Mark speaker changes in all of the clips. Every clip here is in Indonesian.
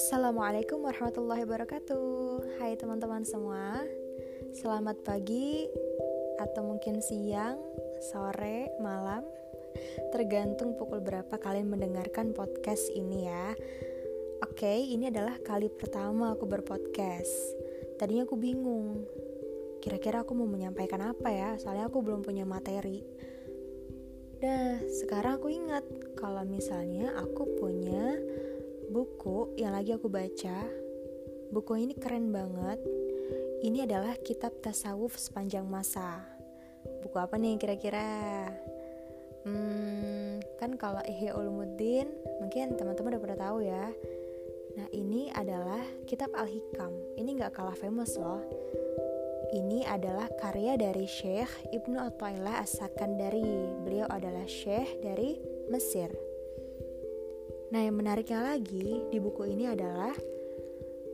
Speaker 1: Assalamualaikum warahmatullahi wabarakatuh. Hai teman-teman semua Selamat pagi Atau mungkin siang, sore, malam. Tergantung pukul berapa kalian mendengarkan podcast ini ya. Oke, ini adalah kali pertama aku berpodcast. Tadinya aku bingung Kira-kira aku mau menyampaikan apa ya? Soalnya aku belum punya materi. Nah, sekarang aku ingat kalau misalnya aku punya buku yang lagi aku baca. Buku ini keren banget. Ini adalah kitab tasawuf sepanjang masa. Buku apa nih kira-kira? Hmm, kan kalau Ihya Ulumuddin mungkin teman-teman udah pernah tahu ya. Nah, ini adalah kitab Al-Hikam. Ini nggak kalah famous loh ini adalah karya dari Syekh Ibnu Athaillah As-Sakandari. Beliau adalah syekh dari Mesir. Nah, yang menariknya lagi di buku ini adalah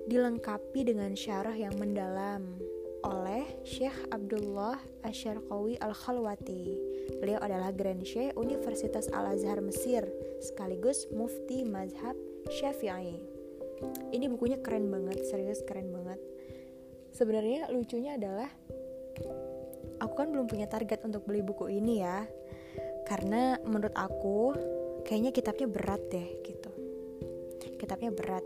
Speaker 1: dilengkapi dengan syarah yang mendalam oleh Syekh Abdullah Asyarqawi Al-Khalwati. Beliau adalah Grand Syekh Universitas Al-Azhar Mesir sekaligus mufti mazhab Syafi'i. Ini bukunya keren banget, serius keren banget sebenarnya lucunya adalah aku kan belum punya target untuk beli buku ini ya karena menurut aku kayaknya kitabnya berat deh gitu. Kitabnya berat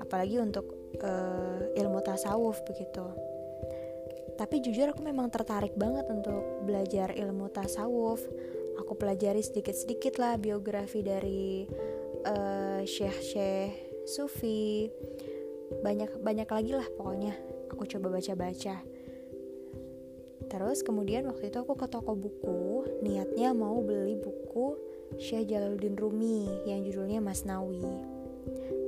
Speaker 1: apalagi untuk uh, ilmu tasawuf begitu. Tapi jujur aku memang tertarik banget untuk belajar ilmu tasawuf. Aku pelajari sedikit-sedikit lah biografi dari uh, syekh-syekh sufi. Banyak banyak lagi lah pokoknya aku coba baca-baca. Terus kemudian waktu itu aku ke toko buku niatnya mau beli buku Syekh Jalaluddin Rumi yang judulnya Mas Nawi.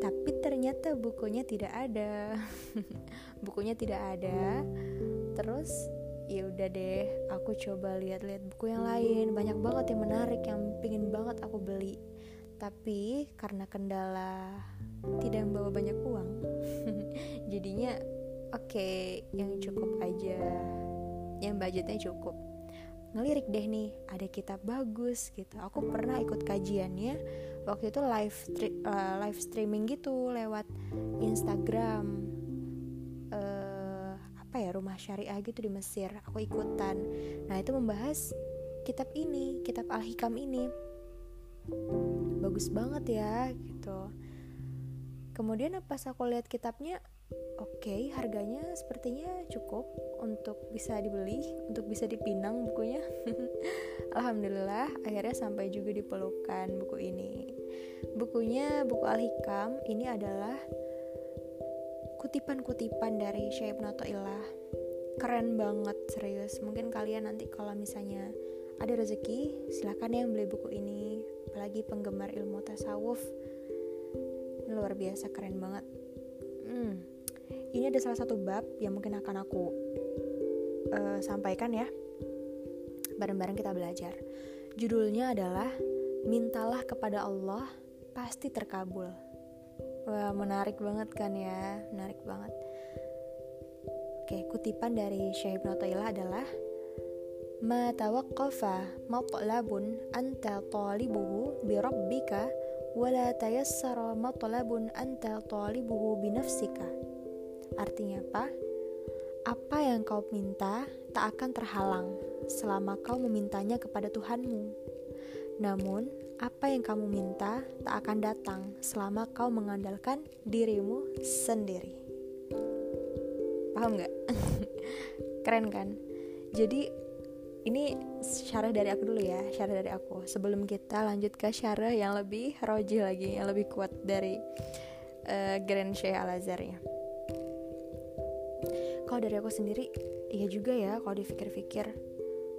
Speaker 1: Tapi ternyata bukunya tidak ada. Bukunya tidak ada. Terus ya udah deh aku coba lihat-lihat buku yang lain. Banyak banget yang menarik yang pingin banget aku beli. Tapi karena kendala tidak membawa banyak uang. Jadinya oke okay, yang cukup aja. Yang budgetnya cukup ngelirik deh nih ada kitab bagus gitu. Aku pernah ikut kajiannya waktu itu live uh, live streaming gitu lewat Instagram uh, apa ya rumah syariah gitu di Mesir aku ikutan. Nah itu membahas kitab ini kitab Al Hikam ini. Bagus banget ya gitu. Kemudian pas aku lihat kitabnya oke okay, harganya sepertinya cukup untuk bisa dibeli untuk bisa dipinang bukunya. Alhamdulillah akhirnya sampai juga dipelukan buku ini. Bukunya buku Al-Hikam ini adalah kutipan-kutipan dari Syekh Ibn keren banget serius. Mungkin kalian nanti kalau misalnya ada rezeki silahkan yang beli buku ini. Apalagi penggemar ilmu tasawuf. Luar biasa keren banget. Hmm ini ada salah satu bab yang mungkin akan aku uh, sampaikan ya. Bareng-bareng kita belajar. Judulnya adalah mintalah kepada Allah pasti terkabul. Wah menarik banget kan ya? Menarik banget. Oke kutipan dari Syekh Ibn adalah ma tawaqqafa matlabun anta talibuhu bi rabbika wala tayassara matlabun anta talibuhu bi nafsika Artinya apa? Apa yang kau minta tak akan terhalang selama kau memintanya kepada Tuhanmu. Namun, apa yang kamu minta tak akan datang selama kau mengandalkan dirimu sendiri. Paham gak? Keren kan? Jadi ini syarah dari aku dulu ya, syarah dari aku. Sebelum kita lanjut ke syarah yang lebih roji lagi, yang lebih kuat dari uh, Grand Syekh Al-Azhar ya kalau dari aku sendiri iya juga ya kalau dipikir-pikir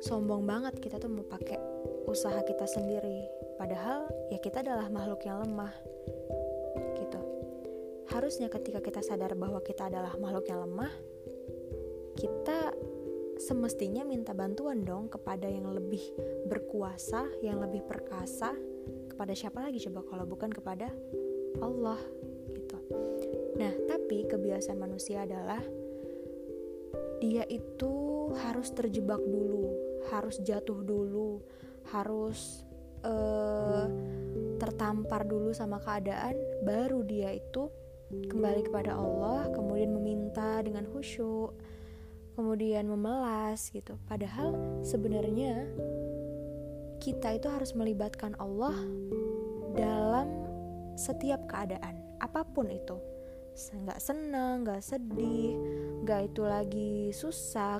Speaker 1: sombong banget kita tuh mau pakai usaha kita sendiri. Padahal ya kita adalah makhluk yang lemah gitu. Harusnya ketika kita sadar bahwa kita adalah makhluk yang lemah kita semestinya minta bantuan dong kepada yang lebih berkuasa yang lebih perkasa. Kepada siapa lagi coba kalau bukan kepada Allah gitu. Nah tapi kebiasaan manusia adalah dia itu harus terjebak dulu, harus jatuh dulu, harus uh, tertampar dulu sama keadaan, baru dia itu kembali kepada Allah, kemudian meminta dengan khusyuk, kemudian memelas gitu. Padahal sebenarnya kita itu harus melibatkan Allah dalam setiap keadaan, apa pun itu. Nggak senang, nggak sedih, nggak itu lagi susah,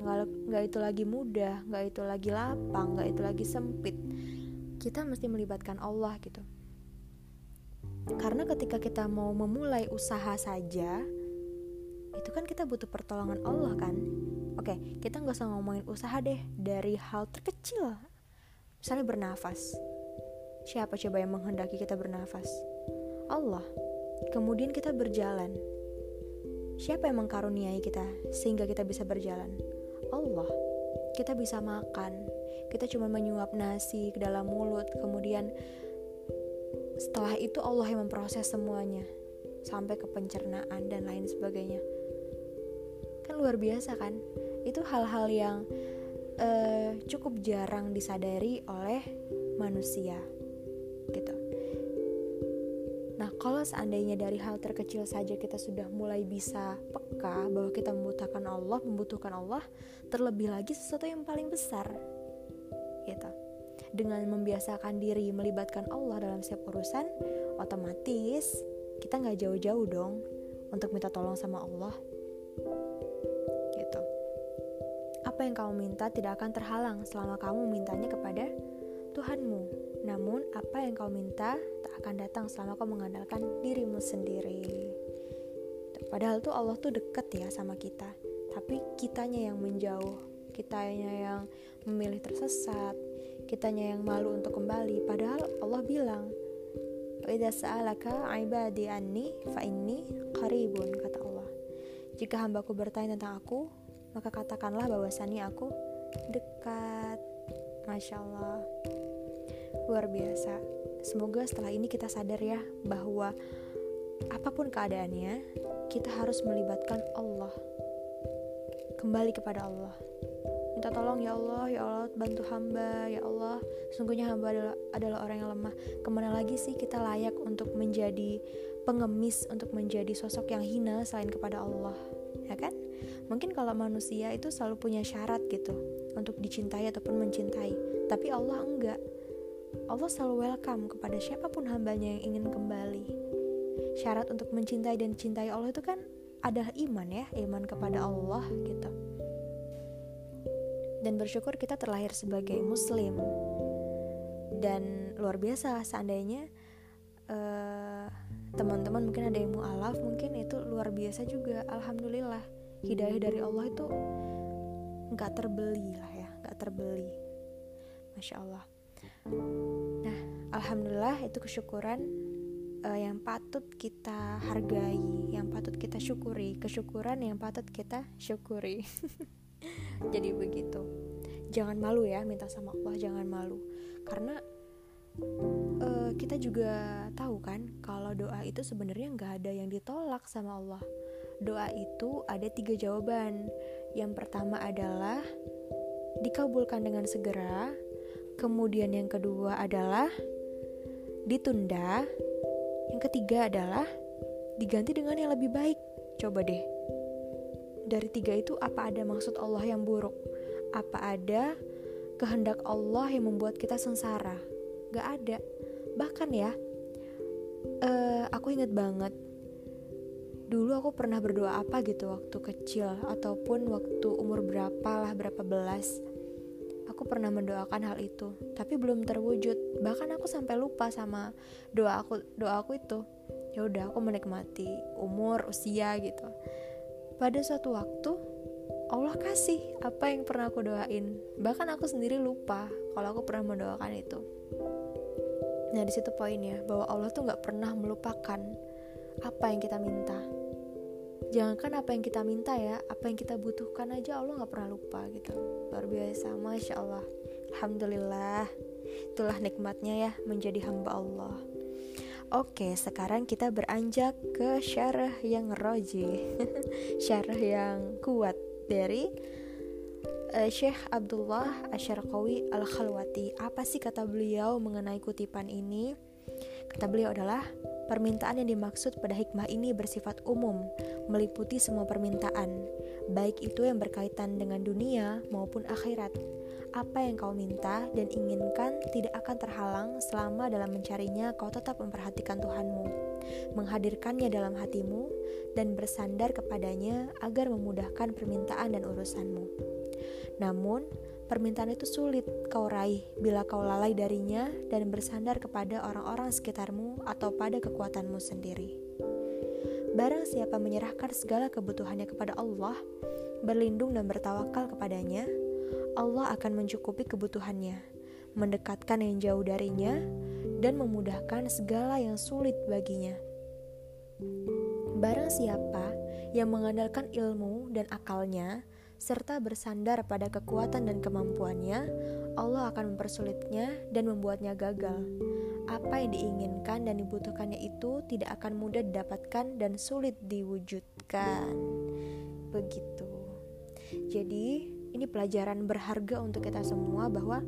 Speaker 1: nggak itu lagi mudah, nggak itu lagi lapang, nggak itu lagi sempit. Kita mesti melibatkan Allah gitu karena ketika kita mau memulai usaha saja, itu kan kita butuh pertolongan Allah kan. Oke, kita nggak usah ngomongin usaha deh dari hal terkecil. Misalnya bernafas. Siapa coba yang menghendaki kita bernafas? Allah. Kemudian kita berjalan. Siapa yang mengkaruniai kita sehingga kita bisa berjalan? Allah. Kita bisa makan. Kita cuma menyuap nasi ke dalam mulut, kemudian setelah itu Allah yang memproses semuanya sampai ke pencernaan dan lain sebagainya. Kan luar biasa kan? Itu hal-hal yang uh, cukup jarang disadari oleh manusia. Kalau seandainya dari hal terkecil saja kita sudah mulai bisa peka bahwa kita membutuhkan Allah, membutuhkan Allah, terlebih lagi sesuatu yang paling besar. Gitu dengan membiasakan diri melibatkan Allah dalam setiap urusan, otomatis kita nggak jauh-jauh dong untuk minta tolong sama Allah. Gitu. Apa yang kamu minta tidak akan terhalang selama kamu mintanya kepada Tuhanmu. Namun, apa yang kau minta tak akan datang selama kau mengandalkan dirimu sendiri. Padahal tuh Allah tuh deket ya sama kita, tapi kitanya yang menjauh, kitanya yang memilih tersesat, kitanya yang malu untuk kembali padahal Allah bilang Idza sa'alaka ibadi anni fa inni qaribun kata Allah. Jika hambaku bertanya tentang aku, maka katakanlah bahwasannya aku dekat. Masya Allah. Luar biasa. Semoga setelah ini kita sadar ya bahwa apa pun keadaannya, kita harus melibatkan Allah. Kembali kepada Allah. Minta tolong ya Allah ya Allah bantu hamba ya Allah. Sungguhnya hamba adalah adalah orang yang lemah. Ke mana lagi sih kita layak untuk menjadi pengemis untuk menjadi sosok yang hina selain kepada Allah? Ya kan? Mungkin kalau manusia itu selalu punya syarat gitu untuk dicintai ataupun mencintai. Tapi Allah enggak Allah selalu welcome kepada siapa pun hambanya yang ingin kembali. Syarat untuk mencintai dan cintai Allah itu kan adalah iman ya iman kepada Allah gitu. Dan bersyukur kita terlahir sebagai muslim. Dan luar biasa seandainya eh, teman-teman mungkin ada yang mualaf mungkin itu luar biasa juga. Alhamdulillah hidayah dari Allah itu nggak terbeli lah ya nggak terbeli. Masya Allah alhamdulillah itu kesyukuran uh, yang patut kita hargai yang patut kita syukuri. Kesyukuran yang patut kita syukuri. Jadi begitu. Jangan malu ya minta sama Allah jangan malu. Karena uh, kita juga tahu kan kalau doa itu sebenarnya nggak ada yang ditolak sama Allah. Doa itu ada tiga jawaban. Yang pertama adalah dikabulkan dengan segera. Kemudian yang kedua adalah ditunda yang ketiga adalah diganti dengan yang lebih baik coba deh dari tiga itu apa ada maksud Allah yang buruk? Apa ada kehendak Allah yang membuat kita sengsara? Gak ada. Bahkan ya, uh, aku inget banget dulu aku pernah berdoa apa gitu waktu kecil ataupun waktu umur berapa lah berapa belas aku pernah mendoakan hal itu tapi belum terwujud. Bahkan aku sampai lupa sama doa aku doa aku itu. Ya udah aku menikmati umur usia gitu. Pada suatu waktu Allah kasih apa yang pernah aku doain. Bahkan aku sendiri lupa kalau aku pernah mendoakan itu. Nah di situ poinnya bahwa Allah tuh nggak pernah melupakan apa yang kita minta jangankan apa yang kita minta ya apa yang kita butuhkan aja Allah nggak pernah lupa gitu. Luar biasa masya Allah. Alhamdulillah. Itulah nikmatnya ya menjadi hamba Allah. Oke, sekarang kita beranjak ke syarah yang roji Syarah yang kuat dari uh, Syekh Abdullah Asyarqawi Al-Khalwati. Apa sih kata beliau mengenai kutipan ini? Kata beliau adalah Permintaan yang dimaksud pada hikmah ini bersifat umum, meliputi semua permintaan, baik itu yang berkaitan dengan dunia maupun akhirat. Apa yang kau minta dan inginkan tidak akan terhalang selama dalam mencarinya kau tetap memperhatikan Tuhanmu, menghadirkannya dalam hatimu, dan bersandar kepadanya agar memudahkan permintaan dan urusanmu. Namun, permintaan itu sulit kau raih bila kau lalai darinya dan bersandar kepada orang-orang sekitarmu atau pada kekuatanmu sendiri. Barang siapa menyerahkan segala kebutuhannya kepada Allah, berlindung dan bertawakal kepadanya, Allah akan mencukupi kebutuhannya, mendekatkan yang jauh darinya, dan memudahkan segala yang sulit baginya. Barang siapa yang mengandalkan ilmu dan akalnya, serta bersandar pada kekuatan dan kemampuannya, Allah akan mempersulitnya dan membuatnya gagal. Apa yang diinginkan dan dibutuhkannya itu tidak akan mudah didapatkan dan sulit diwujudkan. Begitu. Jadi, ini pelajaran berharga untuk kita semua bahwa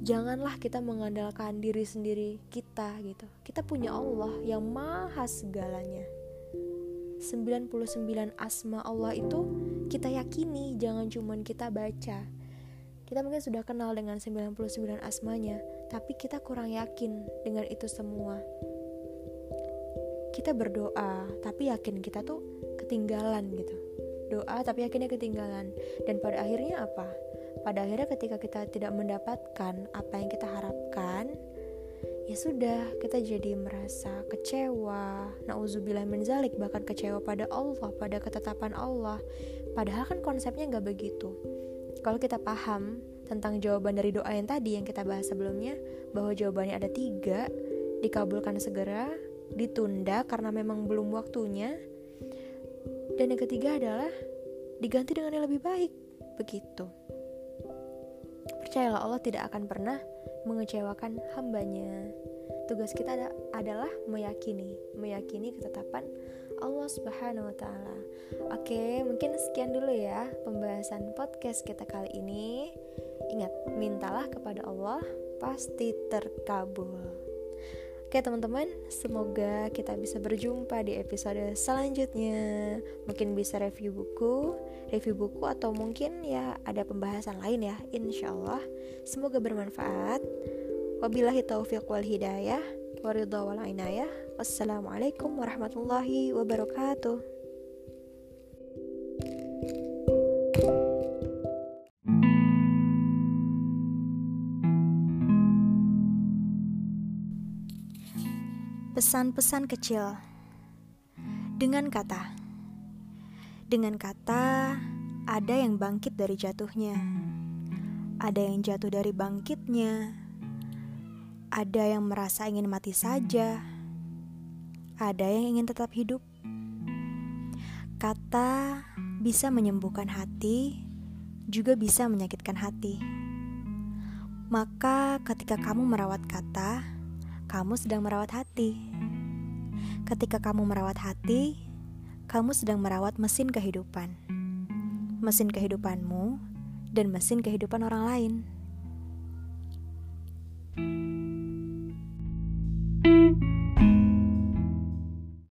Speaker 1: janganlah kita mengandalkan diri sendiri kita gitu. Kita punya Allah yang maha segalanya. 99 asma Allah itu kita yakini, jangan cuman kita baca. Kita mungkin sudah kenal dengan 99 asmanya, tapi kita kurang yakin dengan itu semua. Kita berdoa, tapi yakin kita tuh ketinggalan gitu doa tapi akhirnya ketinggalan dan pada akhirnya apa pada akhirnya ketika kita tidak mendapatkan apa yang kita harapkan ya sudah kita jadi merasa kecewa nauzubillah min zalik bahkan kecewa pada Allah pada ketetapan Allah padahal kan konsepnya nggak begitu kalau kita paham tentang jawaban dari doa yang tadi yang kita bahas sebelumnya bahwa jawabannya ada tiga dikabulkan segera ditunda karena memang belum waktunya dan yang ketiga adalah diganti dengan yang lebih baik. Begitu. Percayalah Allah tidak akan pernah mengecewakan hambanya. Tugas kita ada, adalah meyakini, meyakini ketetapan Allah Subhanahu wa taala. Oke, mungkin sekian dulu ya pembahasan podcast kita kali ini. Ingat, mintalah kepada Allah pasti terkabul. Oke teman-teman, semoga kita bisa berjumpa di episode selanjutnya. Mungkin bisa review buku, review buku atau mungkin ya ada pembahasan lain ya, insya Allah. Semoga bermanfaat. Wabillahi taufiq wal hidayah, waridha wal inayah. Wassalamualaikum warahmatullahi wabarakatuh. Pesan-pesan kecil dengan kata, dengan kata ada yang bangkit dari jatuhnya, ada yang jatuh dari bangkitnya, ada yang merasa ingin mati saja, ada yang ingin tetap hidup. Kata bisa menyembuhkan hati, juga bisa menyakitkan hati. Maka, ketika kamu merawat kata, kamu sedang merawat hati. Ketika kamu merawat hati, kamu sedang merawat mesin kehidupan. Mesin kehidupanmu dan mesin kehidupan orang lain.